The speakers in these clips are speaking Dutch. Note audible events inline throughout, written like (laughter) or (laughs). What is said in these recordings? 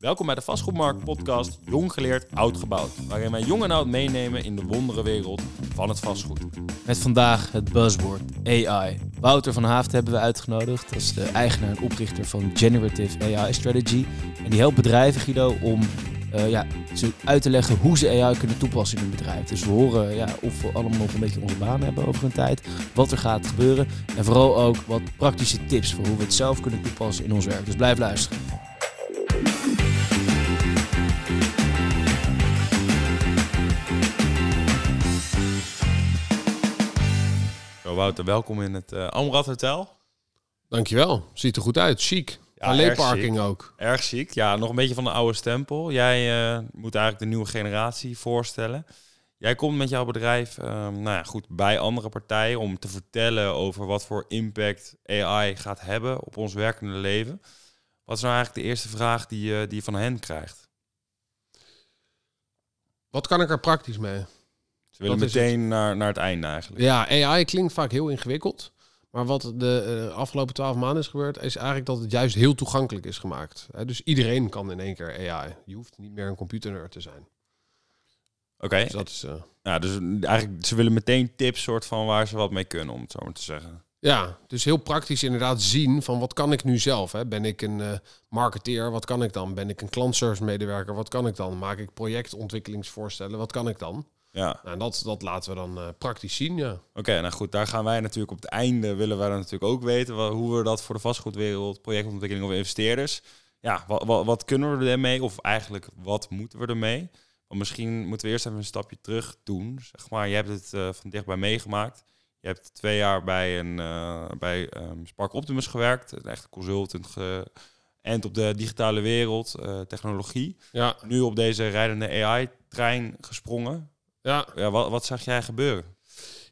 Welkom bij de Vastgoedmarkt podcast Jong geleerd, oud gebouwd. Waarin wij jong en oud meenemen in de wonderenwereld van het vastgoed. Met vandaag het buzzword AI. Wouter van Haafd hebben we uitgenodigd. Dat is de eigenaar en oprichter van Generative AI Strategy. En die helpt bedrijven, Guido, om uh, ja, ze uit te leggen hoe ze AI kunnen toepassen in hun bedrijf. Dus we horen ja, of we allemaal nog een beetje onze baan hebben over een tijd, wat er gaat gebeuren en vooral ook wat praktische tips voor hoe we het zelf kunnen toepassen in ons werk. Dus blijf luisteren. Wouter, welkom in het uh, Amrad Hotel. Dankjewel. Ziet er goed uit. Chic. Ja, Alleen parking ook. Erg ziek. Ja, nog een beetje van de oude stempel. Jij uh, moet eigenlijk de nieuwe generatie voorstellen. Jij komt met jouw bedrijf uh, nou ja, goed, bij andere partijen om te vertellen over wat voor impact AI gaat hebben op ons werkende leven. Wat is nou eigenlijk de eerste vraag die, je, die je van hen krijgt? Wat kan ik er praktisch mee? Ze willen meteen naar, naar het einde eigenlijk. Ja, AI klinkt vaak heel ingewikkeld. Maar wat de uh, afgelopen twaalf maanden is gebeurd, is eigenlijk dat het juist heel toegankelijk is gemaakt. dus iedereen kan in één keer AI. Je hoeft niet meer een computernerd te zijn. Oké. Dus dat is. Uh... Ja, dus eigenlijk ze willen meteen tips soort van waar ze wat mee kunnen, om het zo maar te zeggen. Ja, dus heel praktisch inderdaad zien van wat kan ik nu zelf. Hè? Ben ik een uh, marketeer, wat kan ik dan? Ben ik een klantservice medewerker, wat kan ik dan? Maak ik projectontwikkelingsvoorstellen, wat kan ik dan? Ja. Nou, dat, dat laten we dan uh, praktisch zien, ja. Oké, nou goed, daar gaan wij natuurlijk op het einde, willen wij dan natuurlijk ook weten hoe we dat voor de vastgoedwereld, projectontwikkeling of investeerders, ja, wat, wat, wat kunnen we ermee? Of eigenlijk, wat moeten we ermee? Want misschien moeten we eerst even een stapje terug doen. Zeg maar, je hebt het uh, van dichtbij meegemaakt. Je hebt twee jaar bij, een, uh, bij um, Spark Optimus gewerkt, een echte consultant ge en op de digitale wereld, uh, technologie. Ja. Nu op deze rijdende AI-trein gesprongen. Ja. ja wat, wat zag jij gebeuren?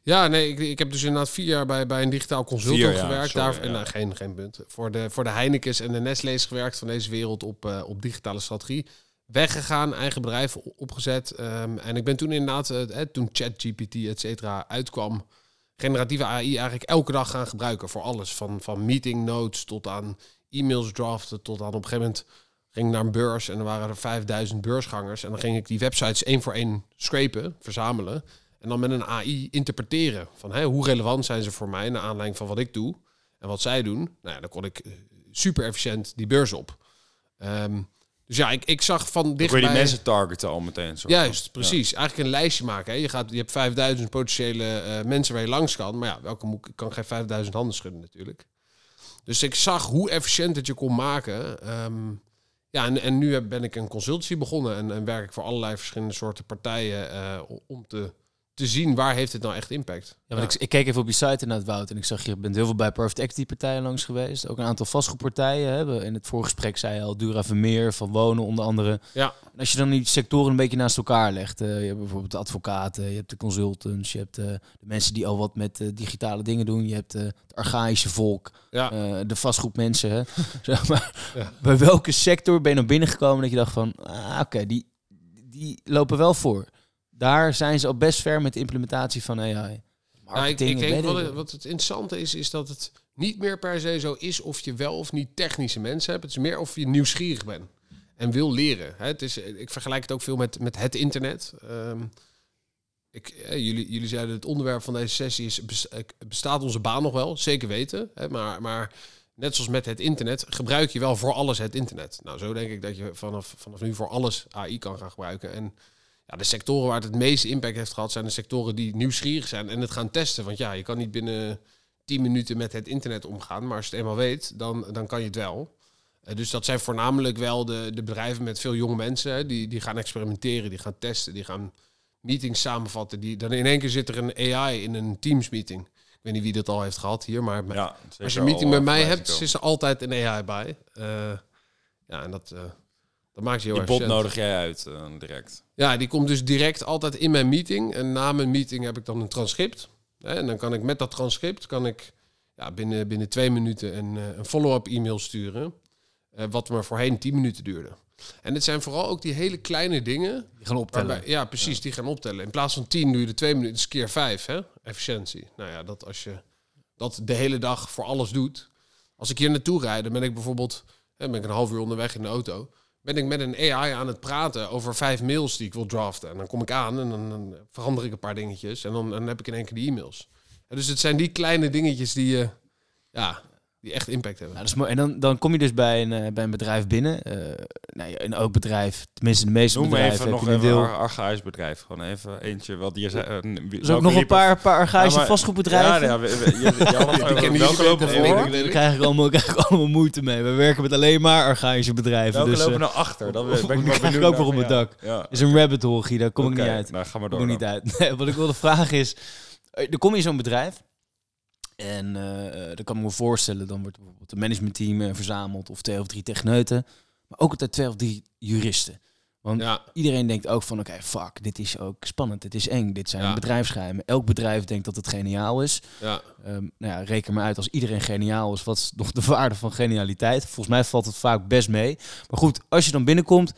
Ja, nee, ik, ik heb dus inderdaad vier jaar bij, bij een digitaal consultant gewerkt. Sorry, daar, en, nou, geen, geen punt. Voor de, voor de Heineken's en de Nestle's gewerkt van deze wereld op, uh, op digitale strategie. Weggegaan, eigen bedrijf opgezet. Um, en ik ben toen inderdaad, uh, toen ChatGPT, et cetera, uitkwam, generatieve AI eigenlijk elke dag gaan gebruiken voor alles. Van, van meeting notes tot aan e-mails draften, tot aan op een gegeven moment ging naar een beurs en er waren er 5000 beursgangers. En dan ging ik die websites één voor één scrapen, verzamelen. En dan met een AI interpreteren. Van hè, hoe relevant zijn ze voor mij naar aanleiding van wat ik doe en wat zij doen. Nou ja, dan kon ik eh, super efficiënt die beurs op. Um, dus ja, ik, ik zag van dichtbij... die mensen targeten al meteen. Zo Juist, precies. Eigenlijk een lijstje maken. Hè. Je, gaat, je hebt 5000 potentiële uh, mensen waar je langs kan. Maar ja, welke moet, ik kan geen 5000 handen schudden natuurlijk. Dus ik zag hoe efficiënt het je kon maken. Um, ja, en, en nu ben ik een consultancy begonnen en, en werk ik voor allerlei verschillende soorten partijen uh, om te te zien waar heeft het nou echt impact. Ja, want Ik, ik, keek even op je site in het Wout en ik zag je bent heel veel bij Perfect Equity partijen langs geweest. Ook een aantal vastgoedpartijen hebben. In het voorgesprek zei je al Dura Vermeer van Wonen onder andere. Ja. En als je dan die sectoren een beetje naast elkaar legt. Uh, je hebt bijvoorbeeld de advocaten, je hebt de consultants, je hebt uh, de mensen die al wat met uh, digitale dingen doen. Je hebt het archaïsche volk, ja. de vastgoedmensen. Hè. (laughs) zeg maar. Ja. Bij welke sector ben je naar binnen gekomen dat je dacht van, ah, oké, die, die lopen wel voor daar zijn ze al best ver met de implementatie van AI. Nou, ik, ik denk wat het, wat het interessante is, is dat het niet meer per se zo is of je wel of niet technische mensen hebt. Het is meer of je nieuwsgierig bent en wil leren. Het is, ik vergelijk het ook veel met, met het internet. Um, ik, eh, jullie, jullie zeiden het onderwerp van deze sessie is, bestaat onze baan nog wel? Zeker weten. Hè, maar, maar net zoals met het internet, gebruik je wel voor alles het internet. Nou, zo denk ik dat je vanaf, vanaf nu voor alles AI kan gaan gebruiken. En ja, de sectoren waar het het meeste impact heeft gehad, zijn de sectoren die nieuwsgierig zijn en het gaan testen. Want ja, je kan niet binnen 10 minuten met het internet omgaan, maar als je het eenmaal weet, dan, dan kan je het wel. Uh, dus dat zijn voornamelijk wel de, de bedrijven met veel jonge mensen, die, die gaan experimenteren, die gaan testen, die gaan meetings samenvatten. Die, dan in één keer zit er een AI in een Teams meeting. Ik weet niet wie dat al heeft gehad hier, maar ja, als je een meeting met mij hebt, is er altijd een AI bij. Uh, ja, en dat, uh, dat maakt je heel Die bot nodig jij uit uh, direct. Ja, die komt dus direct altijd in mijn meeting. En na mijn meeting heb ik dan een transcript. Hè, en dan kan ik met dat transcript kan ik ja, binnen, binnen twee minuten een, uh, een follow-up e-mail sturen. Uh, wat maar voorheen tien minuten duurde. En het zijn vooral ook die hele kleine dingen. Die gaan optellen. Waarbij, ja, precies, die gaan optellen. In plaats van tien duurde twee minuten, is keer vijf, hè? Efficiëntie. Nou ja, dat als je dat de hele dag voor alles doet. Als ik hier naartoe rijd, dan ben ik bijvoorbeeld... Hè, ben ik een half uur onderweg in de auto ben ik met een AI aan het praten over vijf mails die ik wil draften. En dan kom ik aan en dan, verander ik een paar dingetjes. En dan, dan heb ik in één keer die e-mails. dus het zijn die kleine dingetjes die je... ja, die echt impact hebben. Nou, dat is mooi. En dan, dan kom je dus bij een, uh, bij een bedrijf binnen. Uh, nou, en ook bedrijf, tenminste de meeste Noem bedrijven. Even nog een deel... archaïs bedrijf. Gewoon even eentje wat je zei. Uh, dus ook nog een paar, paar archaïsche vastgoedbedrijven. Ja, ja, we, we, je, (laughs) welke lopen voor? Daar krijg ik, allemaal, (laughs) krijg ik allemaal moeite mee. We werken met alleen maar archaïsche bedrijven. Welke dus, lopen nou achter? Dat (laughs) ben ik krijg ik ook nog op mijn dak. is een rabbit hole, Daar kom ik niet uit. Nou, ga maar door. niet uit. Wat ik wilde vragen is, er kom je zo'n bedrijf en uh, dan kan ik me voorstellen, dan wordt bijvoorbeeld een managementteam uh, verzameld of twee of drie techneuten. Maar ook altijd twee of drie juristen. Want ja. iedereen denkt ook van, oké, fuck, dit is ook spannend, dit is eng, dit zijn ja. bedrijfsgeheimen. Elk bedrijf denkt dat het geniaal is. Ja. Um, nou ja, reken maar uit, als iedereen geniaal is, wat is nog de (laughs) waarde van genialiteit? Volgens mij valt het vaak best mee. Maar goed, als je dan binnenkomt,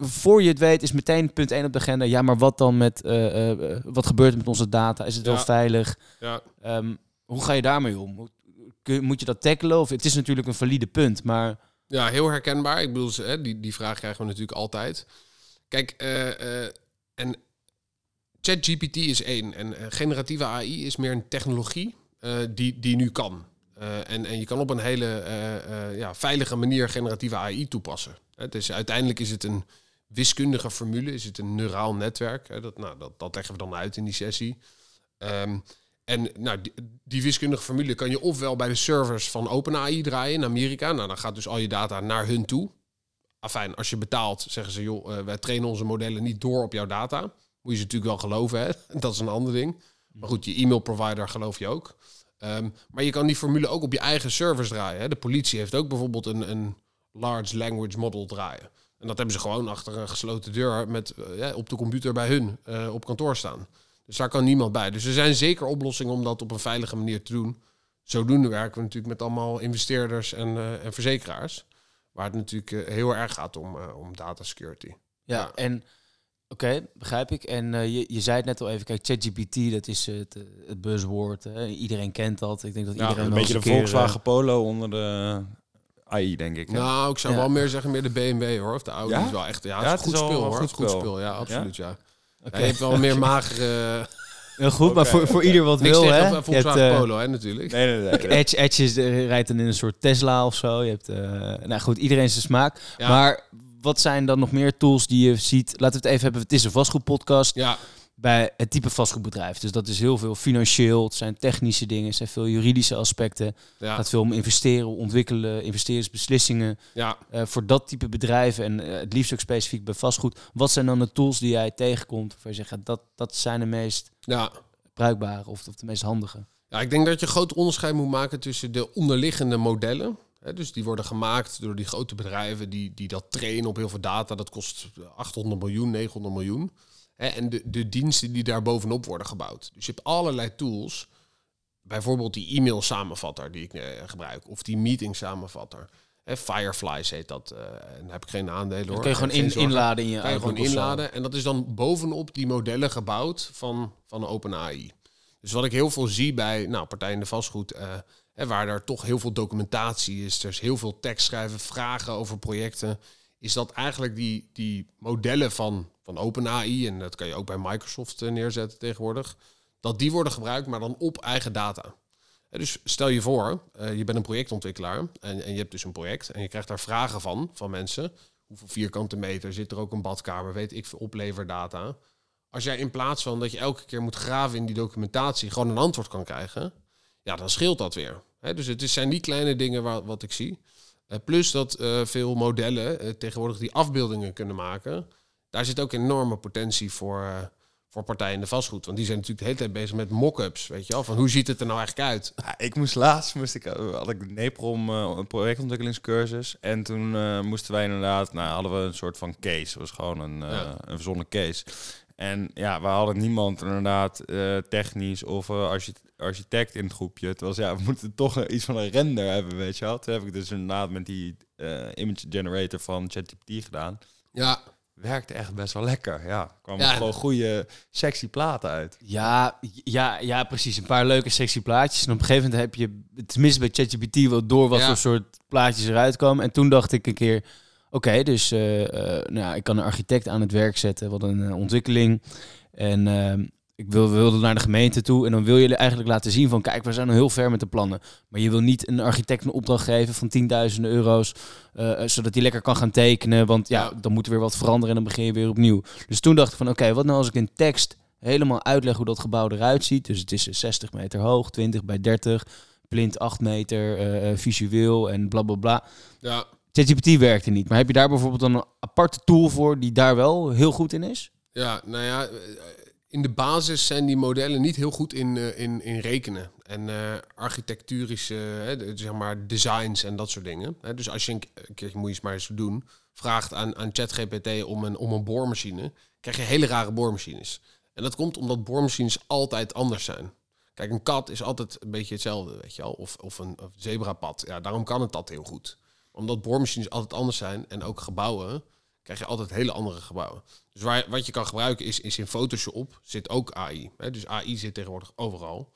voor je het weet is meteen punt 1 op de agenda. Ja, maar wat dan met, uh, uh, wat gebeurt er met onze data? Is het wel veilig? Ja. Um, hoe ga je daarmee om? Moet je dat tackelen? Of het is natuurlijk een valide punt, maar... Ja, heel herkenbaar. Ik bedoel, die, die vraag krijgen we natuurlijk altijd. Kijk, uh, en ChatGPT is één. En generatieve AI is meer een technologie die, die nu kan. En, en je kan op een hele ja, veilige manier generatieve AI toepassen. Het is, uiteindelijk is het een wiskundige formule, is het een neuraal netwerk. Dat, nou, dat, dat leggen we dan uit in die sessie. Ehm, en nou, die, wiskundige formule kan je ofwel bij de servers van OpenAI draaien in Amerika. Nou, dan gaat dus al je data naar hun toe. Afijn, als je betaalt, zeggen ze, joh, wij trainen onze modellen niet door op jouw data. Moet je ze natuurlijk wel geloven, hè? (laughs) dat is een ander ding. Maar goed, je e-mail provider geloof je ook. Ehm, maar je kan die formule ook op je eigen servers draaien. Hè? De politie heeft ook bijvoorbeeld een, een large language model draaien. En dat hebben ze gewoon achter een gesloten deur met, uh, ja, op de computer bij hun uh, op kantoor staan. Dus daar kan niemand bij. Dus er zijn zeker oplossingen om dat op een veilige manier te doen. Zodoende werken we natuurlijk met allemaal investeerders en, uh, en verzekeraars. Waar het natuurlijk heel erg gaat om, om data security. Ja, en oké, begrijp ik. En je, je zei het net al even, kijk, ChatGPT, dat is het, het buzzword. Iedereen kent dat. Ik denk dat iedereen een beetje de Volkswagen Polo onder de AI, denk ik. Nou, ik zou wel meer zeggen meer de BMW hoor. Of de Audi ja? is wel echt... Ja, het is goed speel hoor. Goed, goed speel. Ja, absoluut ja. Okay. Hij heeft wel meer magere... Heel goed, maar voor, voor ieder wat wil, hè? Je hebt, uh, Polo, hè, natuurlijk. Nee, nee, nee. Edge, Edge is, uh, rijdt dan in een soort Tesla of zo. Je hebt, uh, nou goed, iedereen zijn smaak. Ja. Maar wat zijn dan nog meer tools die je ziet? Laten we het even hebben. Het is een vastgoedpodcast. Ja bij het type vastgoedbedrijf. Dus dat is heel veel financieel, het zijn technische dingen, het zijn veel juridische aspecten. Ja. Het gaat veel om investeren, ontwikkelen, investeringsbeslissingen. Ja. Uh, voor dat type bedrijven en uh, het liefst ook specifiek bij vastgoed. Wat zijn dan de tools die jij tegenkomt waar je zegt dat, dat zijn de meest ja. bruikbare of, of de meest handige? Ja, ik denk dat je groot onderscheid moet maken tussen de onderliggende modellen. Dus die worden gemaakt door die grote bedrijven die, die dat trainen op heel veel data. Dat kost 800 miljoen, 900 miljoen en de, de diensten die daar bovenop worden gebouwd. Dus je hebt allerlei tools. Bijvoorbeeld die e-mail samenvatter die ik uh, gebruik. Of die meeting samenvatter. Fireflies heet dat. Uh, en heb ik geen aandelen hoor. kun je gewoon in, inladen in je je gewoon inladen. En dat is dan bovenop die modellen gebouwd van, van OpenAI. Dus wat ik heel veel zie bij nou, partijen in de vastgoed... Uh, hè, waar er toch heel veel documentatie is. Er is heel veel tekst schrijven, vragen over projecten. Is dat eigenlijk die, die modellen van van OpenAI, en dat kan je ook bij Microsoft eh, neerzetten tegenwoordig, dat die worden gebruikt, maar dan op eigen data. Dus stel je voor, uh, je bent een projectontwikkelaar en, en je hebt dus een project en je krijgt daar vragen van, van mensen. Hoeveel vierkante meter, zit er ook een badkamer, weet ik veel, opleverdata. Als jij in plaats van dat je elke keer moet graven in die documentatie gewoon een antwoord kan krijgen, ja, dan scheelt dat weer. dus het zijn die kleine dingen waar, wat ik zie. Uh, plus dat veel modellen tegenwoordig die afbeeldingen kunnen maken daar zit ook enorme potentie voor, voor partijen in de vastgoed. Want die zijn natuurlijk de hele tijd bezig met mock-ups, weet je wel. Van hoe ziet het er nou eigenlijk uit? Ja, ik moest laatst, moest ik, eh, had ik de NEPROM, een projectontwikkelingscursus. En toen moesten wij inderdaad, nou hadden we een soort van case. Het was gewoon een, ja. een verzonnen case. En ja, we hadden niemand inderdaad technisch of architect in het groepje. Het was ja, we moeten toch iets van een render hebben, weet je wel. Toen heb ik dus inderdaad met die image generator van ChatGPT gedaan. Ja werkte echt best wel lekker. Ja, kwamen ja, gewoon goede, sexy platen uit. Ja, ja, ja, precies. Een paar leuke, sexy plaatjes. En op een gegeven moment heb je, tenminste bij ChatGPT, wel door wat voor soort plaatjes eruit komen. En toen dacht ik een keer, oké, dus nou, ik kan een architect aan het werk zetten, wat een ontwikkeling. En ehm, ik wil, wilde naar de gemeente toe en dan wil je eigenlijk laten zien van kijk, we zijn al heel ver met de plannen. Maar je wil niet een architect een opdracht geven van tienduizenden euro's, uh, zodat hij lekker kan gaan tekenen. Want ja, dan moet er weer wat veranderen en dan begin je weer opnieuw. Dus toen dacht ik van oké, wat nou als ik in tekst helemaal uitleg hoe dat gebouw eruit ziet. Dus het is 60 meter hoog, 20 bij 30, plint 8 meter, uh, visueel en bla bla bla. Ja. ChatGPT werkte niet, maar heb je daar bijvoorbeeld een aparte tool voor die daar wel heel goed in is? Ja, nou ja, in de basis zijn die modellen niet heel goed in, uh, in, in rekenen. En uh, architecturische uh, zeg maar designs en dat soort dingen. dus als je een, een keertje moet je eens maar eens doen, vraagt aan, aan ChatGPT om een, om een boormachine, krijg je hele rare boormachines. En dat komt omdat boormachines altijd anders zijn. Kijk, een kat is altijd een beetje hetzelfde, weet je wel. Of, of een of zebrapad. Ja, daarom kan het dat heel goed. Omdat boormachines altijd anders zijn en ook gebouwen krijg je altijd hele andere gebouwen. Dus waar, wat je kan gebruiken is, is in Photoshop zit ook AI. Hè? Dus AI zit tegenwoordig overal.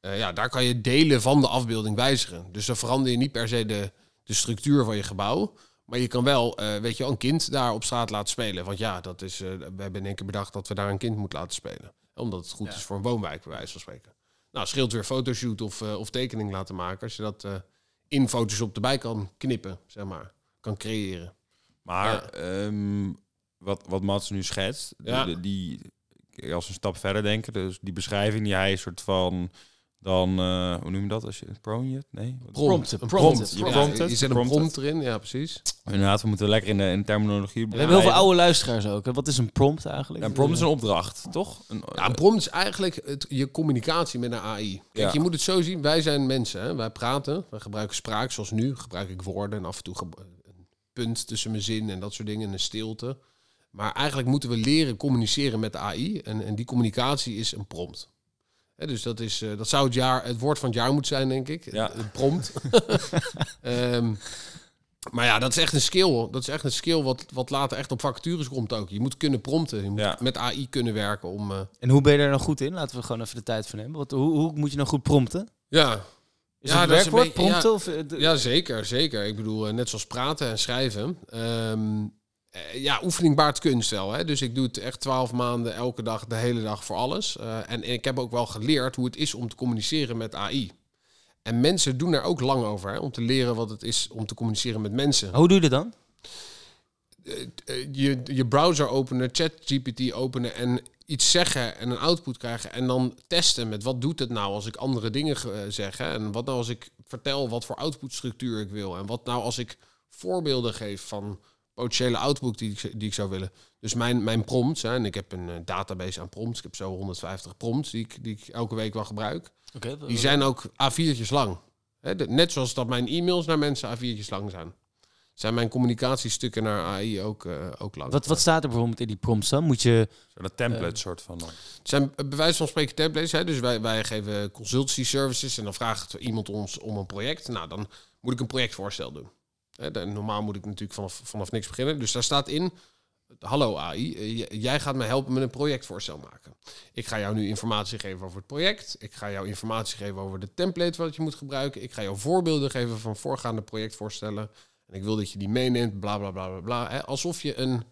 Uh, ja, daar kan je delen van de afbeelding wijzigen. Dus dan verander je niet per se de, de structuur van je gebouw. Maar je kan wel, uh, weet je, een kind daar op straat laten spelen. Want ja, dat is, uh, we hebben in één keer bedacht dat we daar een kind moeten laten spelen. Omdat het goed is voor een woonwijk, bij wijze van spreken. Nou, scheelt weer fotoshoot of, of tekening laten maken. Als je dat in Photoshop erbij kan knippen, zeg maar. Kan creëren. Maar ehm, wat, wat Mats nu schetst, ja. die, die, als een stap verder denken, dus die beschrijving die hij soort van dan, uh, hoe noem je dat als je prompt? Nee, prompt. Een prompt. Je, prompt je zet een prompt erin, ja precies. Inderdaad, we moeten lekker in de, in terminologie. We hebben heel veel oude luisteraars ook. Wat is een prompt eigenlijk? een prompt is een opdracht, toch? Een, ja, een prompt is eigenlijk het, je communicatie met een AI. Kijk, je moet het zo zien. Wij zijn mensen. Hè? Wij praten. Wij gebruiken spraak, zoals nu. Gebruik ik woorden en af en toe punt tussen mijn zin en dat soort dingen, een stilte. Maar eigenlijk moeten we leren communiceren met de AI. En, en die communicatie is een prompt. dus dat, is, uh, dat zou het, jaar, het woord van het jaar moeten zijn, denk ik. Ja. Een prompt. um, (laughs) maar ja, dat is echt een skill. Dat is echt een skill wat, wat later echt op vacatures komt ook. Je moet kunnen prompten. Je moet ja. met AI kunnen werken om... Uh... En hoe ben je er nou goed in? Laten we gewoon even de tijd van nemen. Wat, hoe, hoe moet je nou goed prompten? Ja, is ja, dat werkwoord, prompten? Ja, of, eh, ja, zeker, zeker. Ik bedoel, eh, net zoals praten en schrijven. Ehm, eh, ja, oefening baart kunst wel. Hè? Dus ik doe het echt twaalf maanden, elke dag, de hele dag voor alles. Uh, en, ik heb ook wel geleerd hoe het is om te communiceren met AI. En mensen doen er ook lang over, hè, om te leren wat het is om te communiceren met mensen. Hoe doe je dat dan? je, je browser openen, ChatGPT openen en iets zeggen en een output krijgen en dan testen met wat doet het nou als ik andere dingen zeg hè? en wat nou als ik vertel wat voor outputstructuur ik wil en wat nou als ik voorbeelden geef van potentiële output die ik, die ik zou willen. Dus mijn, mijn prompts, hè, en ik heb een uh, database aan prompts, ik heb zo 150 prompts die ik, die ik elke week wel gebruik. die zijn ook A4'tjes lang. Hè? net zoals dat mijn e-mails naar mensen A4'tjes lang zijn zijn mijn communicatiestukken naar AI ook, uh, ook lang. Wat, wat staat er bijvoorbeeld in die prompts dan? Moet je... Zo'n template uh, soort van dan? Het zijn bij wijze van spreken templates. Hè? Dus wij, wij geven consultancy services en dan vraagt iemand ons om een project. Nou, dan moet ik een projectvoorstel doen. Hè? normaal moet ik natuurlijk vanaf, vanaf niks beginnen. Dus daar staat in, hallo AI, eh, jij gaat mij helpen met een projectvoorstel maken. Ik ga jou nu informatie geven over het project. Ik ga jou informatie geven over de template wat je moet gebruiken. Ik ga jou voorbeelden geven van voorgaande projectvoorstellen. En ik wil dat je die meeneemt, bla bla bla bla bla. Alsof je een.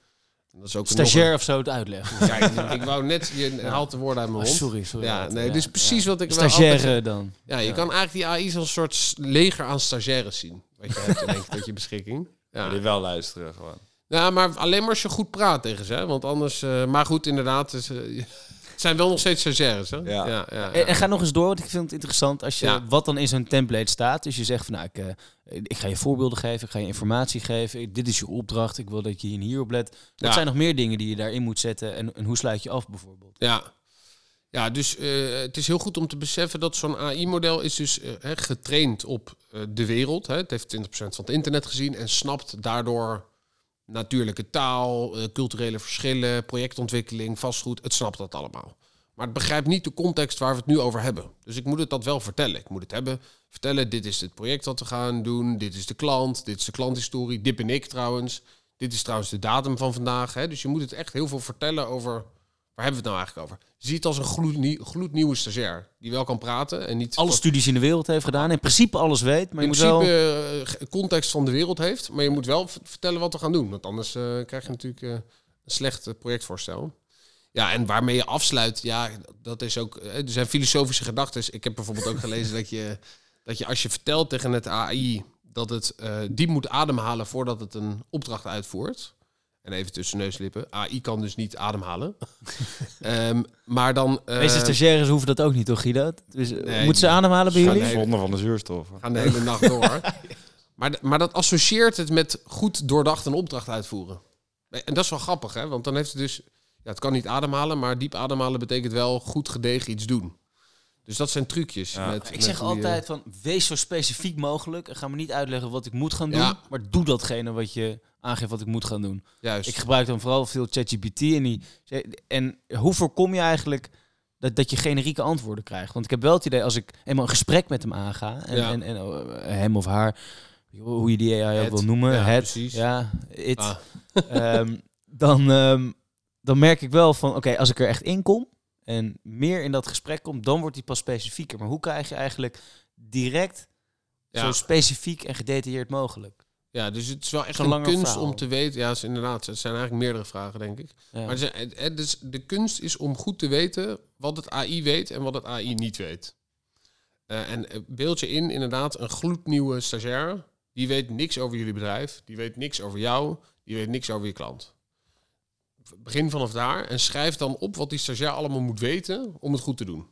Dat is ook Stagiair of zo het uitleggen. Ja, ik, wou net, je (laughs) haalt de woorden uit mijn oh, mond. sorry, sorry. Ja, nee, dus precies wat ik Stagiaire dan. Ja, je kan eigenlijk die AI als een soort leger aan stagiaires zien. Wat je hebt denk ik tot je beschikking. Ja. Die wel luisteren gewoon. Ja, maar alleen maar als je goed praat tegen ze. Want anders... Uh, maar goed, inderdaad... Dus, uh, zijn wel nog steeds stagiaires, hè? Ja. Ja, ja, En, ga nog eens door, want ik vind het interessant als je wat dan in zo'n template staat. Dus je zegt van, nou, ik, uh, ik ga je voorbeelden geven, ik ga je informatie geven. Dit is je opdracht, ik wil dat je hier op let. Wat zijn nog meer dingen die je daarin moet zetten en, en hoe sluit je af bijvoorbeeld? Ja, ja, dus uh, het is heel goed om te beseffen dat zo'n AI-model is dus uh, getraind op uh, de wereld. Hè. Het heeft 20% van het internet gezien en snapt daardoor natuurlijke taal, culturele verschillen, projectontwikkeling, vastgoed. Het snapt dat allemaal. Maar het begrijpt niet de context waar we het nu over hebben. Dus ik moet het dat wel vertellen. Ik moet het hebben, vertellen, dit is het project wat we gaan doen, dit is de klant, dit is de klanthistorie, dit ben ik trouwens. Dit is trouwens de datum van vandaag. Hè? Dus je moet het echt heel veel vertellen over waar hebben we het nou eigenlijk over? Zie het als een gloednie gloednieuwe stagiair die wel kan praten en niet... Alle studies in de wereld heeft gedaan, in principe alles weet, maar in je principe wel... Uh, context van de wereld heeft, maar je moet wel vertellen wat we gaan doen, want anders uh, krijg je natuurlijk uh, een slecht projectvoorstel. Ja, en waarmee je afsluit, ja, dat is ook... Er zijn filosofische gedachten. Ik heb bijvoorbeeld ook gelezen dat je, dat je als je vertelt tegen het AI dat het diep moet ademhalen voordat het een opdracht uitvoert en even tussen neuslippen. AI kan dus niet ademhalen. um, (laughs) maar dan... Uh, Deze stagiaires hoeven dat ook niet, toch Guido? Dus, nee, moeten ze ademhalen bij jullie? Zonder van de zuurstof. Gaan de hele nacht door. (laughs) maar, maar dat associeert het met goed doordacht een opdracht uitvoeren. En dat is wel grappig, hè? Want dan heeft het dus... Ja, het kan niet ademhalen, maar diep ademhalen betekent wel goed gedegen iets doen. Dus dat zijn trucjes. Ja. Met, ik zeg altijd van, wees zo specifiek mogelijk. En ga me niet uitleggen wat ik moet gaan doen. Ja. Maar doe datgene wat je aangeeft wat ik moet gaan doen. Juist. Ik gebruik dan vooral veel ChatGPT. En, die, en hoe voorkom je eigenlijk dat, dat je generieke antwoorden krijgt? Want ik heb wel het idee, als ik eenmaal een gesprek met hem aanga... en, en, en oh, hem of haar, hoe je die AI ook wil noemen... Ja, het, precies. Ja, it, ah. um, (laughs) dan, um, dan merk ik wel van, oké, als ik er echt in kom en meer in dat gesprek komt, dan wordt die pas specifieker. Maar hoe krijg je eigenlijk direct zo specifiek en gedetailleerd mogelijk? Ja, dus het is wel echt een, een kunst om te weten. Ja, is inderdaad. Het zijn eigenlijk meerdere vragen, denk ik. Maar het, dus de kunst is om goed te weten wat het AI weet en wat het AI niet weet. Uh, en beeld je in, inderdaad, een gloednieuwe stagiair. Die weet niks over jullie bedrijf. Die weet niks over jou. Die weet niks over je klant begin vanaf daar en schrijf dan op wat die stagiair allemaal moet weten om het goed te doen.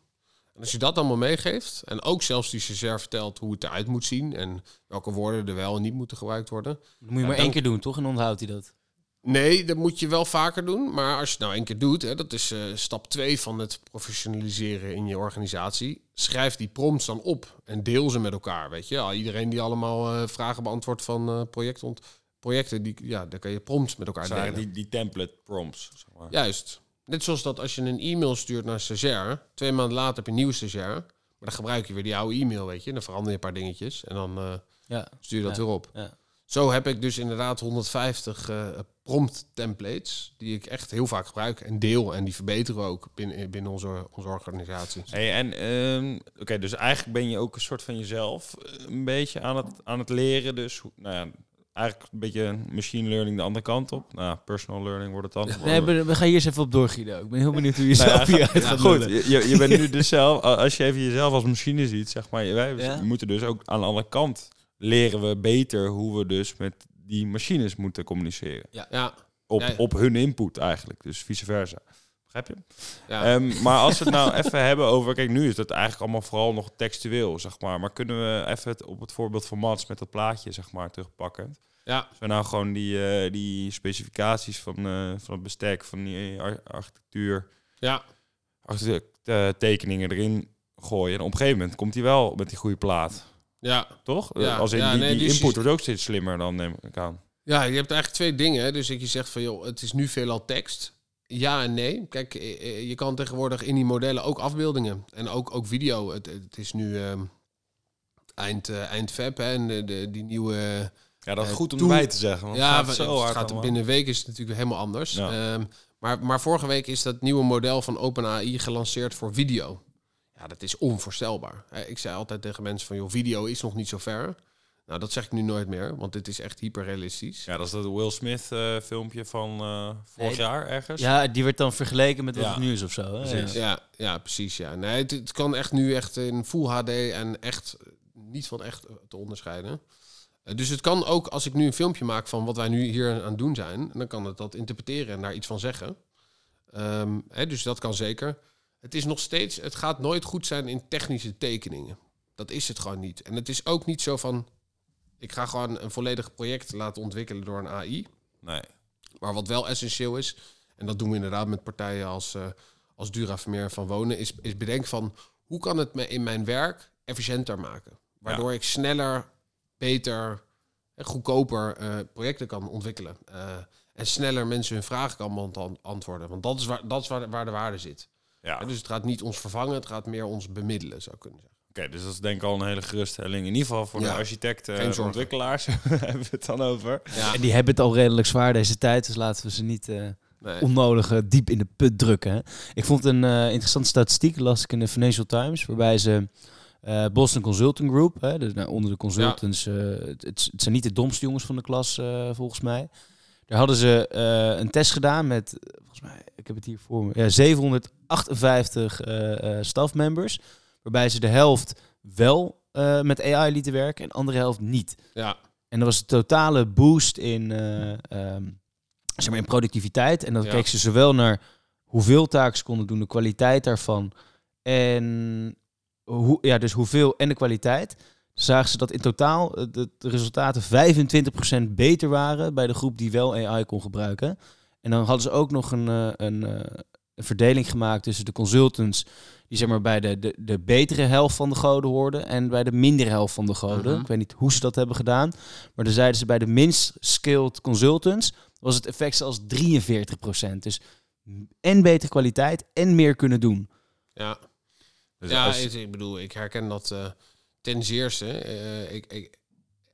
En als je dat allemaal meegeeft en ook zelfs die stagiair vertelt hoe het eruit moet zien en welke woorden er wel en niet moeten gebruikt worden. Dan moet je maar één keer doen, toch? En onthoudt hij dat? Nee, dat moet je wel vaker doen. Maar als je het nou één keer doet, hè, dat is uh, stap 2 van het professionaliseren in je organisatie. Schrijf die prompts dan op en deel ze met elkaar. Weet je, iedereen die allemaal uh, vragen beantwoordt van uh, projectont projecten, die, ja, daar kan je prompts met elkaar delen. Die, die template prompts. Zeg maar. Juist. Net zoals dat als je een e-mail stuurt naar een stagiair, twee maanden later heb je een nieuwe stagiair, maar dan gebruik je weer die oude e-mail, weet je. Dan verander je een paar dingetjes en dan uh, ja. stuur je dat weer op. Ja. Zo heb ik dus inderdaad 150 uh, eh, prompt templates die ik echt heel vaak gebruik en deel en die verbeteren we ook binnen, binnen onze, onze organisatie. Hey, en um, oké, dus eigenlijk ben je ook een soort van jezelf eh, een beetje aan het, aan het leren. Dus nou ja, eigenlijk een beetje machine learning de andere kant op. Nou, personal learning wordt het dan. Nee, we, gaan hier eens even op door, Guido. Ik ben heel benieuwd hoe je (laughs) nou zelf hier uit gaat Goed, je, je bent nu (laughs) dus zelf, als je even jezelf als machine ziet, zeg maar, wij moeten dus ook aan de andere kant leren we beter hoe we dus met die machines moeten communiceren. Ja. ja. Op, op hun input eigenlijk, dus vice versa. Begrijp je? Ja. Um, maar als we het nou (laughs) even hebben over... Kijk, nu is het eigenlijk allemaal vooral nog textueel, zeg maar. Maar kunnen we even het op het voorbeeld van Mats met dat plaatje, zeg maar, terugpakken? Ja. Als we nou gewoon die, uh, die specificaties van, uh, van het bestek, van die architectuur... Ja. tekeningen erin gooien. En op een gegeven moment komt hij wel met die goede plaat. Ja. Toch? Ja. Als in ja, die, nee, die input wordt ook steeds slimmer dan, neem ik aan. Ja, je hebt eigenlijk twee dingen. Dus dat je zegt van, joh, het is nu veelal tekst. Ja en nee. Kijk, eh, eh, je kan tegenwoordig in die modellen ook afbeeldingen en ook, ook video. Het, het is nu uh, eind, uh, eind Feb hè, en de, de, die nieuwe. Ja, dat is goed om erbij te zeggen. Want ja, het zo hard gaat binnen een week is het natuurlijk helemaal anders. Ja. Um, maar, maar vorige week is dat nieuwe model van OpenAI gelanceerd voor video. Ja, dat is onvoorstelbaar. Ik zei altijd tegen mensen van, joh, video is nog niet zo ver. Nou, dat zeg ik nu nooit meer, want dit is echt hyperrealistisch. Ja, dat is dat Will Smith uh, filmpje van uh, vorig jaar ergens. Ja, die werd dan vergeleken met wat het nu is of zo. Hè? Ja. ja, precies. Ja. Nee, het, het, kan echt nu echt in full HD en echt niet van echt te onderscheiden. Uh, dus het kan ook, als ik nu een filmpje maak van wat wij nu hier aan het doen zijn, dan kan het dat interpreteren en daar iets van zeggen. Um, hè, dus dat kan zeker. Het is nog steeds, het gaat nooit goed zijn in technische tekeningen. Dat is het gewoon niet. En het is ook niet zo van, ik ga gewoon een volledig project laten ontwikkelen door een AI. Nee. Maar wat wel essentieel is, en dat doen we inderdaad met partijen als, uh, als Dura Vermeer van Wonen, is, is bedenken van hoe kan het me in mijn werk efficiënter maken? Waardoor ik sneller, beter en goedkoper uh, projecten kan ontwikkelen. Uh, en sneller mensen hun vragen kan antwoorden. Want dat is waar, dat is waar, waar de waarde zit. Ja. dus het gaat niet ons vervangen, het gaat meer ons bemiddelen, zou kunnen zeggen. Oké, dus dat is denk ik al een hele geruststelling. In ieder geval voor de architecten en ontwikkelaars (laughs) hebben we het dan over. Ja. En die hebben het al redelijk zwaar deze tijd, dus laten we ze niet... Uh, onnodige diep in de put drukken. Ik vond een uh, interessante statistiek, las ik in de Financial Times, waarbij ze uh, Boston Consulting Group, hè, dus, nou, onder de consultants, het, het, zijn niet de domste jongens van de klas volgens mij. Daar hadden ze een test gedaan met, volgens mij, ik heb het hier voor me, ja, 758 stafmembers, waarbij ze de helft wel met AI lieten werken en de andere helft niet. Ja. En dat was een totale boost in, uh, um, zeg maar in productiviteit. En dan ja. keek ze zowel naar hoeveel taken ze konden doen, de kwaliteit daarvan. En hoe, ja, dus hoeveel en de kwaliteit. Zagen ze dat in totaal eh, de, resultaten 25% beter waren bij de groep die wel AI kon gebruiken. En dan hadden ze ook nog een, eh, een, een verdeling gemaakt tussen de consultants die zeg maar bij de, de, de betere helft van de goden hoorden en bij de mindere helft van de goden. Mhm. Ik weet niet hoe ze dat hebben gedaan, maar dan zeiden ze bij de minst skilled consultants was het effect zelfs 43%. Dus en betere kwaliteit en meer kunnen doen. Ja, dus ja ik bedoel, ik herken dat uh, ten zeerste. Uh, ik, ik,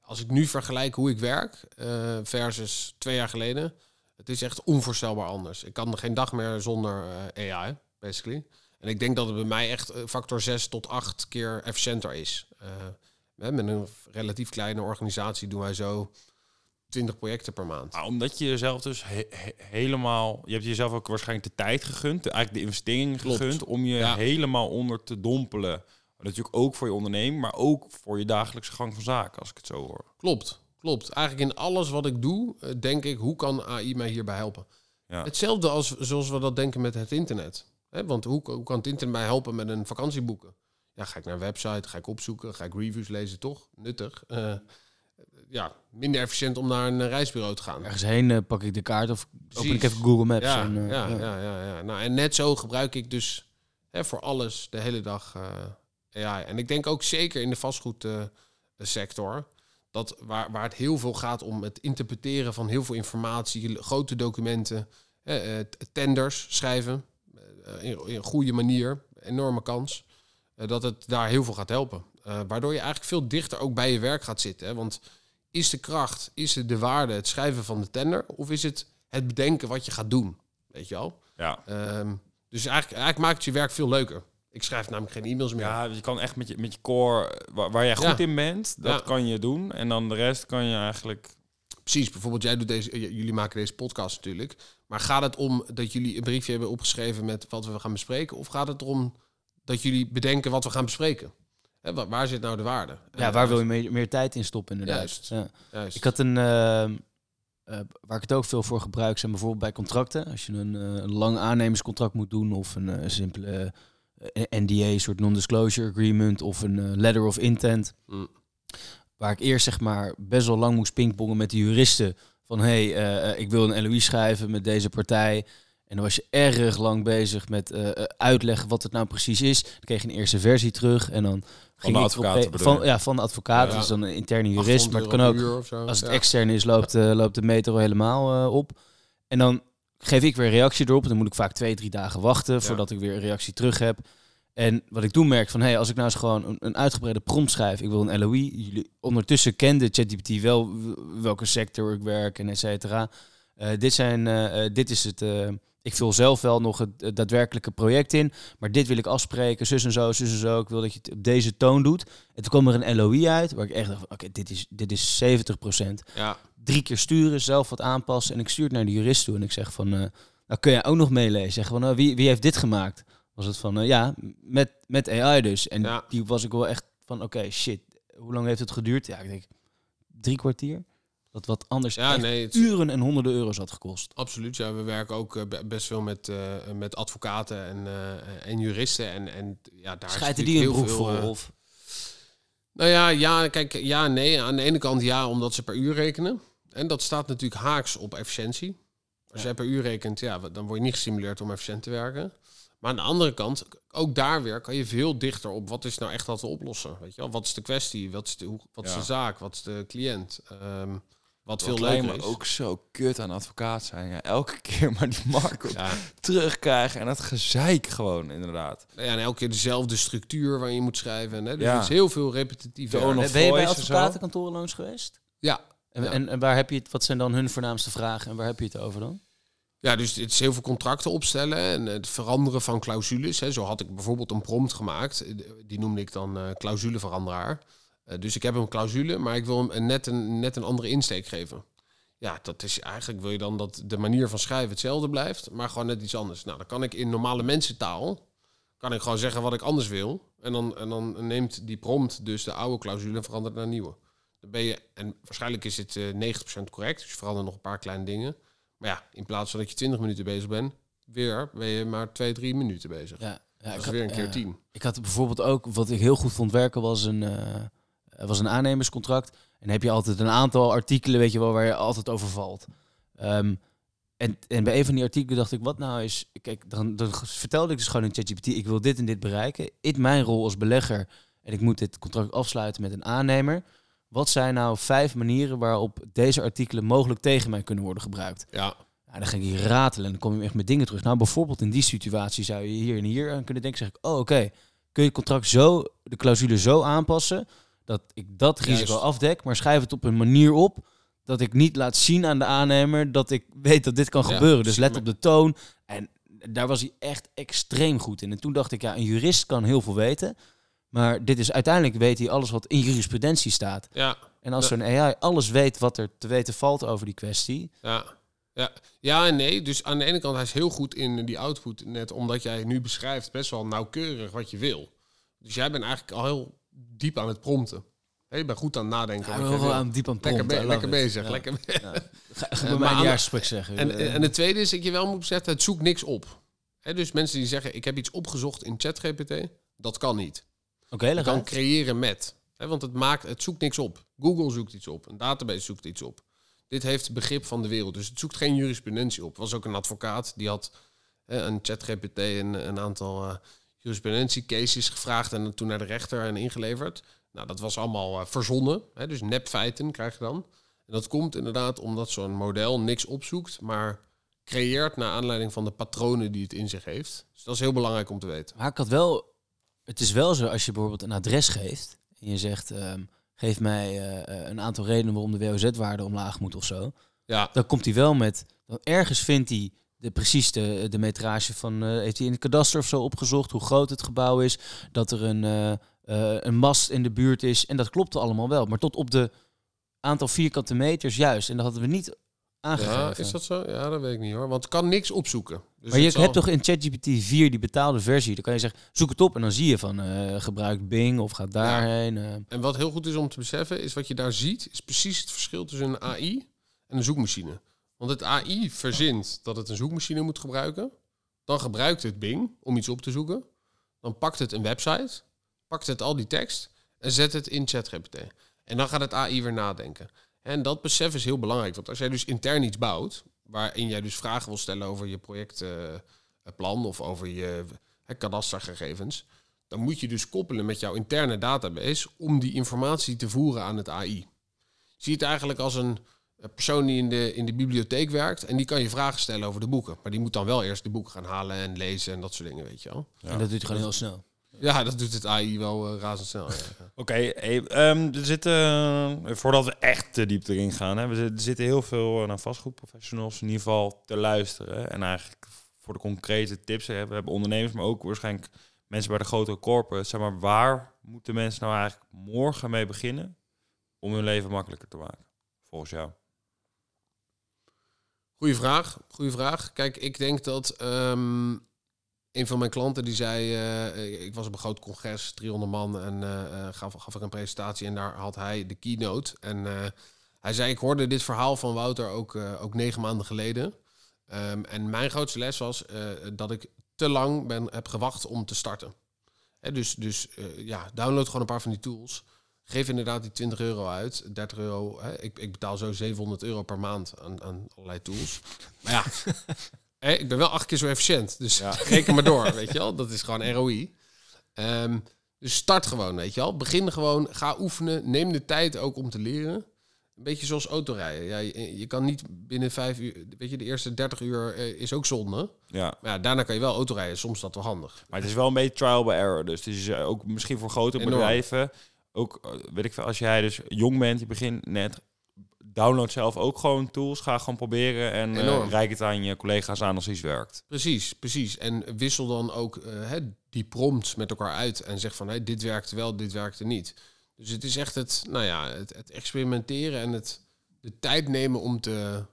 als ik nu vergelijk hoe ik werk uh, versus twee jaar geleden, het is echt onvoorstelbaar anders. Ik kan geen dag meer zonder AI, basically. En ik denk dat het bij mij echt eh, factor 6 tot 8 keer efficiënter is. Uh, met een relatief kleine organisatie doen wij zo 20 projecten per maand. Maar omdat je jezelf dus helemaal... Je hebt jezelf ook waarschijnlijk de tijd gegund, eigenlijk de investering gegund... om je helemaal onder te dompelen. Natuurlijk ook voor je onderneming, maar ook voor je dagelijkse gang van zaken, als ik het zo hoor. Klopt, klopt. Eigenlijk in alles wat ik doe, eh, denk ik, hoe kan AI mij hierbij helpen? Ja. Hetzelfde als zoals we dat denken met het internet. Hè, want hoe, hoe kan het internet mij helpen met een vakantieboeken? Ja, ga ik naar een website, ga ik opzoeken, ga ik reviews lezen, toch? Nuttig. Uh, ja, minder efficiënt om naar een reisbureau te gaan. Ergens heen uh, pak ik de kaart of open ik even Google Maps. Ja, en, uh, ja, ja, ja, ja, Nou, en net zo gebruik ik dus hè, voor alles de hele dag AI. En ik denk ook zeker in de vastgoedsector... dat waar, waar het heel veel gaat om het interpreteren van heel veel informatie... grote documenten, tenders schrijven... Eh, in, in, een goede manier, enorme kans, eh, dat het daar heel veel gaat helpen. Eh, waardoor je eigenlijk veel dichter ook bij je werk gaat zitten. Hè? Want is de kracht, is het de waarde, het schrijven van de tender, of is het het bedenken wat je gaat doen? Weet je wel? Ja. Ehm, dus eigenlijk, eigenlijk maakt het je werk veel leuker. Ik schrijf namelijk geen e-mails meer. Ja, je kan echt met je, met je core, waar, waar jij goed in bent, dat kan je doen. En dan de rest kan je eigenlijk Precies, bijvoorbeeld jij doet deze, jullie maken deze podcast natuurlijk. Maar gaat het om dat jullie een briefje hebben opgeschreven met wat we gaan bespreken? Of gaat het erom dat jullie bedenken wat we gaan bespreken? Hè, waar, zit nou de waarde? Ja, waar wil je meer, meer tijd in stoppen inderdaad. Juist, ja. juist. Ik had een, uh, uh, waar ik het ook veel voor gebruik, zijn bijvoorbeeld bij contracten. Als je een, uh, een lang aannemerscontract moet doen of een simpele NDA, soort non-disclosure agreement of een letter of intent. Mm. Waar ik eerst zeg maar best wel lang moest pingpongen met de juristen. Van hé, hey, uh, ik wil een LOI schrijven met deze partij. En dan was je erg lang bezig met uh, uitleggen wat het nou precies is. Dan kreeg je een eerste versie terug en dan ging de advocaat. Van, ja, van de advocaat. Ja, Dus dan een interne jurist. Maar het kan ook, als het extern is, loopt, uh, loopt de meter helemaal op. En dan geef ik weer een reactie erop. Dan moet ik vaak twee, drie dagen wachten voordat ik weer een reactie terug heb. En wat ik toen merk van, hey, als ik nou eens gewoon een, een uitgebreide prompt schrijf, ik wil een LOI. Jullie ondertussen kende ChatGPT wel welke sector ik werk en et cetera. Uh, dit, zijn, uh, dit is het. Uh, ik vul zelf wel nog het, daadwerkelijke project in, maar dit wil ik afspreken, zus en zo, zus en zo. Ik wil dat je het op deze toon doet. En toen kwam er een LOI uit, waar ik echt dacht, oké, dit, is, dit is 70%. Ja. Drie keer sturen, zelf wat aanpassen. En ik stuur het naar de jurist toe en ik zeg van, nou kun jij ook nog meelezen. Zeg van, nou, wie, wie heeft dit gemaakt? was het van, uh, ja, met, met AI dus. En ja. die was ik wel echt van, oké, shit, hoe lang heeft het geduurd? Ja, ik denk drie kwartier. Dat wat anders ja, nee, het... uren en honderden euro's had gekost. Absoluut, ja. We werken ook uh, best veel met, uh, met advocaten en, en juristen. En, en ja, daar Schijten die een broek voor? Of? Nou ja, ja, kijk, ja, nee. Aan de ene kant ja, omdat ze per uur rekenen. En dat staat natuurlijk haaks op efficiëntie. Als ja. jij per uur rekent, ja, dan word je niet gestimuleerd om efficiënt te werken. Maar aan de andere kant, ook daar weer kan je veel dichter op wat is nou echt wat te oplossen. Weet je wel? Wat is de kwestie? Wat is de, wat is de zaak? Wat is de cliënt? Um, wat, veel leuker is. ook zo kut aan advocaat zijn. Ja, elke (laughs) keer maar die markt ja. terugkrijgen en het gezeik gewoon, inderdaad. Ja, en elke keer dezelfde structuur waar je moet schrijven. Hè? Dus ja. is heel veel repetitief. Ben je bij advocatenkantoren langs geweest? Ja. En, en, en, waar heb je het, wat zijn dan hun voornaamste vragen en waar heb je het over dan? Ja, dus het is heel veel contracten opstellen en het veranderen van clausules. Hè. Zo had ik bijvoorbeeld een prompt gemaakt. Die noemde ik dan uh, clausuleveranderaar. Uh, dus ik heb een clausule, maar ik wil hem net een, net een andere insteek geven. Ja, dat is eigenlijk wil je dan dat de manier van schrijven hetzelfde blijft, maar gewoon net iets anders. Nou, dan kan ik in normale mensentaal kan ik gewoon zeggen wat ik anders wil. En dan, en dan neemt die prompt dus de oude clausule en verandert naar een nieuwe. Dan ben je, en waarschijnlijk is het uh, eh, 90% correct, dus je verandert nog een paar kleine dingen. Maar ja, in plaats van dat je 20 minuten bezig bent, weer ben je maar 2, 3 minuten bezig. Ja, ja dat is weer een keer 10. Ik had bijvoorbeeld ook, wat ik heel goed vond werken, was een, uh, was een aannemerscontract. En dan heb je altijd een aantal artikelen, weet je wel, waar je altijd over valt. Um, en, en bij een van die artikelen dacht ik, wat nou is... Kijk, dan, dan vertelde ik dus gewoon in ChatGPT, ik wil dit en dit bereiken. Ik mijn rol als belegger en ik moet dit contract afsluiten met een aannemer. Wat zijn nou vijf manieren waarop deze artikelen mogelijk tegen mij kunnen worden gebruikt? Ja. ja dan ging ik ratelen en dan kom je echt met dingen terug. Nou, bijvoorbeeld in die situatie zou je hier en hier aan kunnen denken. Zeg ik, oh oké, kun je het contract zo, de clausule zo aanpassen dat ik dat risico afdek, maar schrijf het op een manier op dat ik niet laat zien aan de aannemer dat ik weet dat dit kan gebeuren. Dus let op de toon. En daar was hij echt extreem goed in. En toen dacht ik, ja, een jurist kan heel veel weten. Maar dit is uiteindelijk weet hij alles wat in jurisprudentie staat. Ja. En als zo'n AI alles weet wat er te weten valt over die kwestie. Ja. Ja. ja en nee. Dus aan de ene kant, hij is heel goed in die output. Net omdat jij nu beschrijft best wel nauwkeurig wat je wil. Dus jij bent eigenlijk al heel diep aan het prompten. Hey, je bent goed aan het nadenken. Ja, wel aan diep aan het Lekker, lekker bezig. Lekker ja. Ga, (laughs) ga bij mij een zeggen. En, en het tweede is dat je wel moet zetten, het zoekt niks op. He, dus mensen die zeggen, ik heb iets opgezocht in ChatGPT, dat kan niet. Oké, okay, kan creëren met. He, want het, maakt, het zoekt niks op. Google zoekt iets op. Een database zoekt iets op. Dit heeft begrip van de wereld. Dus het zoekt geen jurisprudentie op. Er was ook een advocaat die had een ChatGPT een, een aantal uh, jurisprudentie-cases gevraagd en toen naar de rechter en ingeleverd. Nou, dat was allemaal uh, verzonnen, hè, dus nepfeiten krijg je dan. En dat komt inderdaad omdat zo'n model niks opzoekt, maar creëert naar aanleiding van de patronen die het in zich heeft. Dus dat is heel belangrijk om te weten. Maar ik had wel, het is wel zo als je bijvoorbeeld een adres geeft en je zegt, um, geef mij uh, een aantal redenen waarom de WOZ-waarde omlaag moet of zo. Ja. Dan komt hij wel met, dan ergens vindt hij de, precies de, de metrage van, uh, heeft hij in het kadaster of zo opgezocht, hoe groot het gebouw is, dat er een, uh, een mast in de buurt is. En dat klopte allemaal wel. Maar tot op de aantal vierkante meters juist. En dat hadden we niet aangegeven. Ja, is dat zo? Ja, dat weet ik niet hoor. Want het kan niks opzoeken. Dus maar je hebt toch in ChatGPT 4 die betaalde versie. Dan kan je zeggen, zoek het op en dan zie je van uh, gebruik Bing of gaat daarheen. Ja. En wat heel goed is om te beseffen, is wat je daar ziet, is precies het verschil tussen een AI en een zoekmachine. Want het AI verzint dat het een zoekmachine moet gebruiken. Dan gebruikt het Bing om iets op te zoeken. Dan pakt het een website pakt het al die tekst en zet het in ChatGPT. En dan gaat het AI weer nadenken. En dat besef is heel belangrijk. Want als jij dus intern iets bouwt, waarin jij dus vragen wil stellen over je projectplan of over je kadastergegevens, dan moet je dus koppelen met jouw interne database om die informatie te voeren aan het AI. Zie het eigenlijk als een persoon die in de, in de bibliotheek werkt en die kan je vragen stellen over de boeken. Maar die moet dan wel eerst de boeken gaan halen en lezen en dat soort dingen, weet je wel. En dat doet hij gewoon heel snel. Ja, dat doet het AI wel uh, razendsnel. Ja. (laughs) Oké, hey, um, er zitten, uh, voordat we echt te diep erin gaan, hè, we, er zitten heel veel uh, naar vastgoedprofessionals in ieder geval te luisteren. En eigenlijk voor de concrete tips, hè, we hebben ondernemers, maar ook waarschijnlijk mensen bij de grotere corporates. Zeg maar, waar moeten mensen nou eigenlijk morgen mee beginnen om hun leven makkelijker te maken, volgens jou? Goeie vraag, goeie vraag. Kijk, ik denk dat um, een van mijn klanten die zei, uh, ik was op een groot congres, 300 man, en uh, gaf, gaf ik een presentatie en daar had hij de keynote. En hij zei, ik hoorde dit verhaal van Wouter ook, ook negen maanden geleden. Um, en mijn grootste les was dat ik te lang ben, heb gewacht om te starten. Hè, dus dus ja, download gewoon een paar van die tools. Geef inderdaad die 20 euro uit, 30 euro. Hè, ik, ik betaal zo 700 euro per maand aan, aan allerlei tools. Maar ja, (laughs) ik ben wel acht keer zo efficiënt. Dus ja. (laughs) reken maar door, weet je wel. Dat is gewoon ROI. Ehm, dus start gewoon, weet je wel. Begin gewoon, ga oefenen. Neem de tijd ook om te leren. Een beetje zoals autorijden. Ja, je, kan niet binnen vijf uur... Weet je, de eerste 30 uur eh, is ook zonde. Ja. Maar ja, daarna kan je wel autorijden. Soms is dat wel handig. Maar het is wel een beetje trial by error. Dus het is eh, ook misschien voor grote bedrijven... Ook, eh, weet ik veel, als jij dus jong bent, je begint net download zelf ook gewoon tools. Ga gewoon proberen en uh, reik het aan je collega's aan als iets werkt. Precies, precies. En wissel dan ook uh, die prompts met elkaar uit en zeg van hey, dit werkt wel, dit werkte niet. Dus het is echt het, nou ja, het, het experimenteren en het de tijd nemen om te,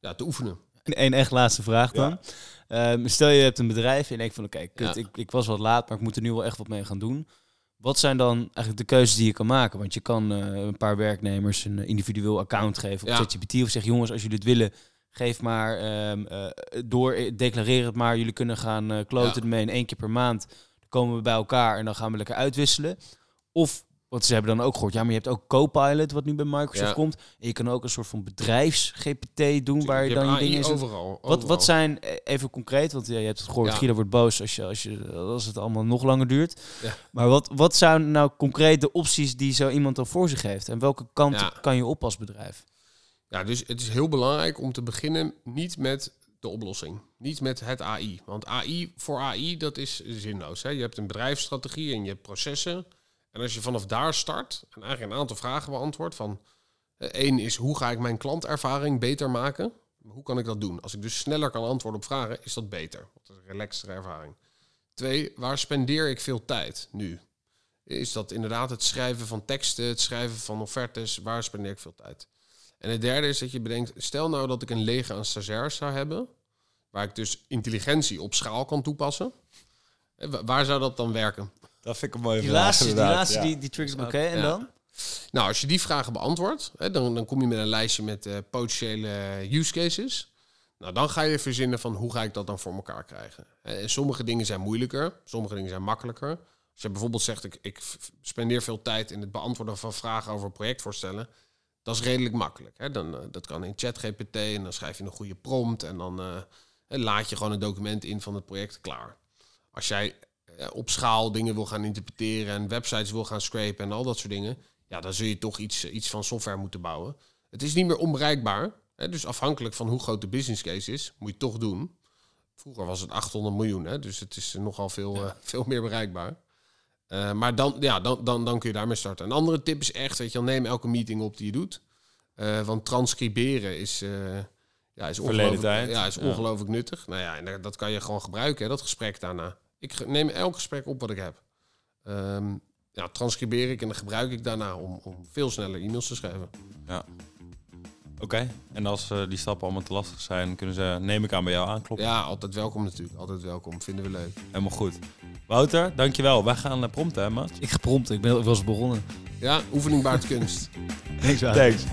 ja, te oefenen. Een echt laatste vraag dan. Ehm, stel je hebt een bedrijf en je denkt van oké, ik, ik was wat laat, maar ik moet er nu wel echt wat mee gaan doen. Wat zijn dan eigenlijk de keuzes die je kan maken? Want je kan uh, een paar werknemers een individueel account geven op ja. ChatGPT of zeg jongens, als jullie het willen, geef maar um, uh, door, eh, declareer het maar. Jullie kunnen gaan uh, kloten ja. ermee in één keer per maand. Dan komen we bij elkaar en dan gaan we lekker uitwisselen. Of want ze hebben dan ook gehoord, ja, maar je hebt ook Copilot, wat nu bij Microsoft komt. En je kan ook een soort van bedrijfs-GPT doen, waar je, dan je dingen in overal, Wat, wat zijn, eh, even concreet, want ja, je hebt het gehoord, ja. Guido wordt boos als, je, als, je, als het allemaal nog langer duurt. Ja. Maar wat, wat zijn nou concreet de opties die zo iemand dan voor zich heeft? En welke kant kan je op als bedrijf? Ja, dus het is heel belangrijk om te beginnen niet met de oplossing. Niet met het AI. Want AI voor AI, dat is zinloos. Hè? Je hebt een bedrijfsstrategie en je hebt processen... En als je vanaf daar start en eigenlijk een aantal vragen beantwoordt van... één is, hoe ga ik mijn klantervaring beter maken? Hoe kan ik dat doen? Als ik dus sneller kan antwoorden op vragen, is dat beter. Dat is een relaxtere ervaring. Twee, waar spendeer ik veel tijd nu? Is dat inderdaad het schrijven van teksten, het schrijven van offertes? Waar spendeer ik veel tijd? En het derde is dat je bedenkt, stel nou dat ik een leger aan stagiairs zou hebben, waar ik dus intelligentie op schaal kan toepassen. Waar zou dat dan werken? Dat vind ik een mooie die vraag. Laatste, die laatste die, die triggers me. Oké, en dan? Nou, als je die vragen beantwoordt, hè, dan, dan kom je met een lijstje met uh, potentiële use cases. Nou, dan ga je verzinnen van hoe ga ik dat dan voor elkaar krijgen. En sommige dingen zijn moeilijker, sommige dingen zijn makkelijker. Als je bijvoorbeeld zegt, ik, ik spendeer veel tijd in het beantwoorden van vragen over projectvoorstellen. Dat is redelijk makkelijk. Hè? Dan, uh, dat kan in ChatGPT en dan schrijf je een goede prompt en dan uh, laat je gewoon een document in van het project klaar. Als jij eh, op schaal dingen wil gaan interpreteren en websites wil gaan scrapen en al dat soort dingen, ja, dan zul je toch iets, iets van software moeten bouwen. Het is niet meer onbereikbaar. Hè, dus afhankelijk van hoe groot de business case is, moet je het toch doen. Vroeger was het 800 miljoen, hè, dus het is nogal veel, uh, (laughs) veel meer bereikbaar. Uh, maar dan, ja, dan, dan, dan kun je daarmee starten. Een andere tip is echt, weet je, neem elke meeting op die je doet. Uh, want transcriberen is, ja, is ongelooflijk, ja, is ongelooflijk nuttig. Nou ja, en dat kan je gewoon gebruiken, hè, dat gesprek daarna. Ik neem elk gesprek op wat ik heb. Um, ja, transcribeer ik en dan gebruik ik daarna om, om veel sneller e-mails te schrijven. Ja. Oké, en als uh, die stappen allemaal te lastig zijn, kunnen ze, neem ik aan, bij jou aankloppen? Ja, altijd welkom natuurlijk. Altijd welkom. Vinden we leuk. Helemaal goed. Wouter, dankjewel. Wij gaan uh, prompten, hè, Maat? Ik geprompt. Ik ben wel eens begonnen. Ja, oefening baart kunst. (laughs) Thanks, Thanks.